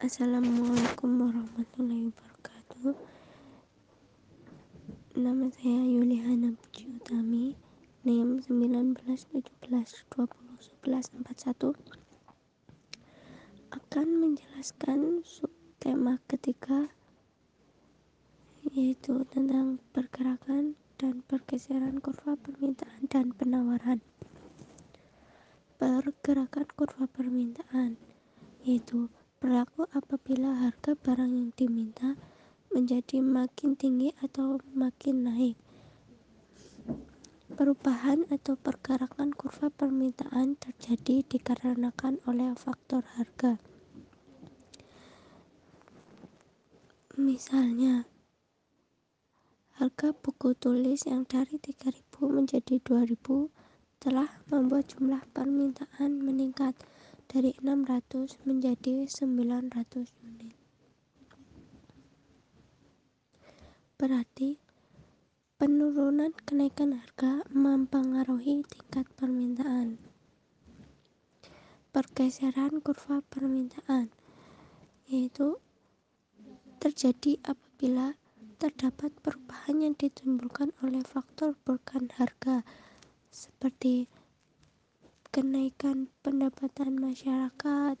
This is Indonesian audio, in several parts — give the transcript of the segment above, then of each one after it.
Assalamualaikum warahmatullahi wabarakatuh. Nama saya Yulihana Puji Utami NIM 1917201141 akan menjelaskan subtema ketiga yaitu tentang pergerakan dan pergeseran kurva permintaan dan penawaran. Pergerakan kurva permintaan yaitu berlaku apabila harga barang yang diminta menjadi makin tinggi atau makin naik. Perubahan atau pergerakan kurva permintaan terjadi dikarenakan oleh faktor harga. Misalnya, harga buku tulis yang dari 3000 menjadi 2000 telah membuat jumlah permintaan meningkat dari 600 menjadi 900 unit. Berarti penurunan kenaikan harga mempengaruhi tingkat permintaan. Pergeseran kurva permintaan yaitu terjadi apabila terdapat perubahan yang ditimbulkan oleh faktor bukan harga seperti kenaikan pendapatan masyarakat,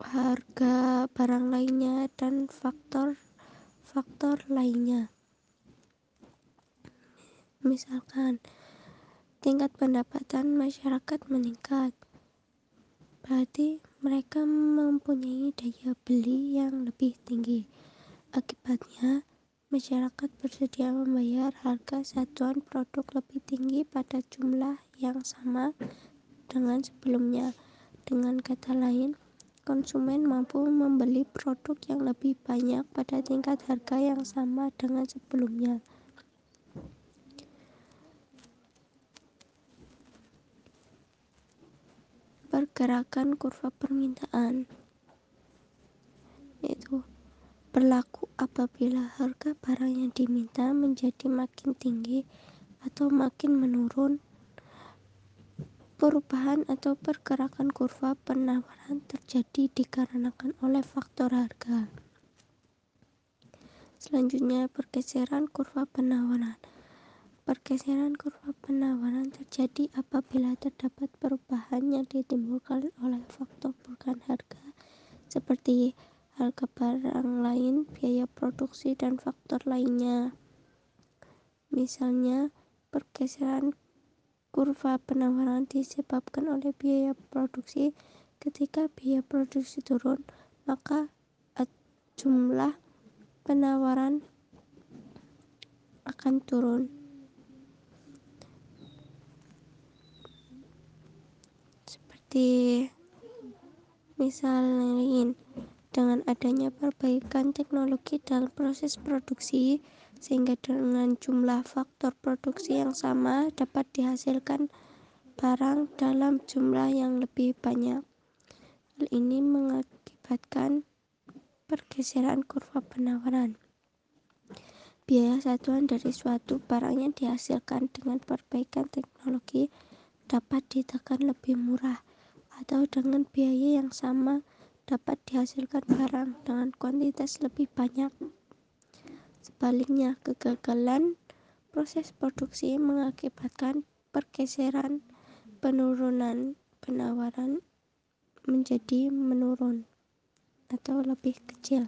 harga barang lainnya, dan faktor-faktor lainnya. Misalkan, tingkat pendapatan masyarakat meningkat, berarti mereka mempunyai daya beli yang lebih tinggi. Akibatnya, masyarakat bersedia membayar harga satuan produk lebih tinggi pada jumlah yang sama dengan sebelumnya. Dengan kata lain, konsumen mampu membeli produk yang lebih banyak pada tingkat harga yang sama dengan sebelumnya. Pergerakan kurva permintaan berlaku apabila harga barang yang diminta menjadi makin tinggi atau makin menurun. Perubahan atau pergerakan kurva penawaran terjadi dikarenakan oleh faktor harga. Selanjutnya, pergeseran kurva penawaran. Pergeseran kurva penawaran terjadi apabila terdapat perubahan yang ditimbulkan oleh faktor bukan harga seperti harga barang lain, biaya produksi, dan faktor lainnya. Misalnya, pergeseran kurva penawaran disebabkan oleh biaya produksi. Ketika biaya produksi turun, maka jumlah penawaran akan turun. Seperti misal lain, dengan adanya perbaikan teknologi dalam proses produksi, sehingga dengan jumlah faktor produksi yang sama dapat dihasilkan barang dalam jumlah yang lebih banyak. Hal ini mengakibatkan pergeseran kurva penawaran. Biaya satuan dari suatu barang yang dihasilkan dengan perbaikan teknologi dapat ditekan lebih murah atau dengan biaya yang sama dapat dihasilkan barang dengan kuantitas lebih banyak. Sebaliknya, kegagalan proses produksi mengakibatkan pergeseran penurunan penawaran menjadi menurun atau lebih kecil.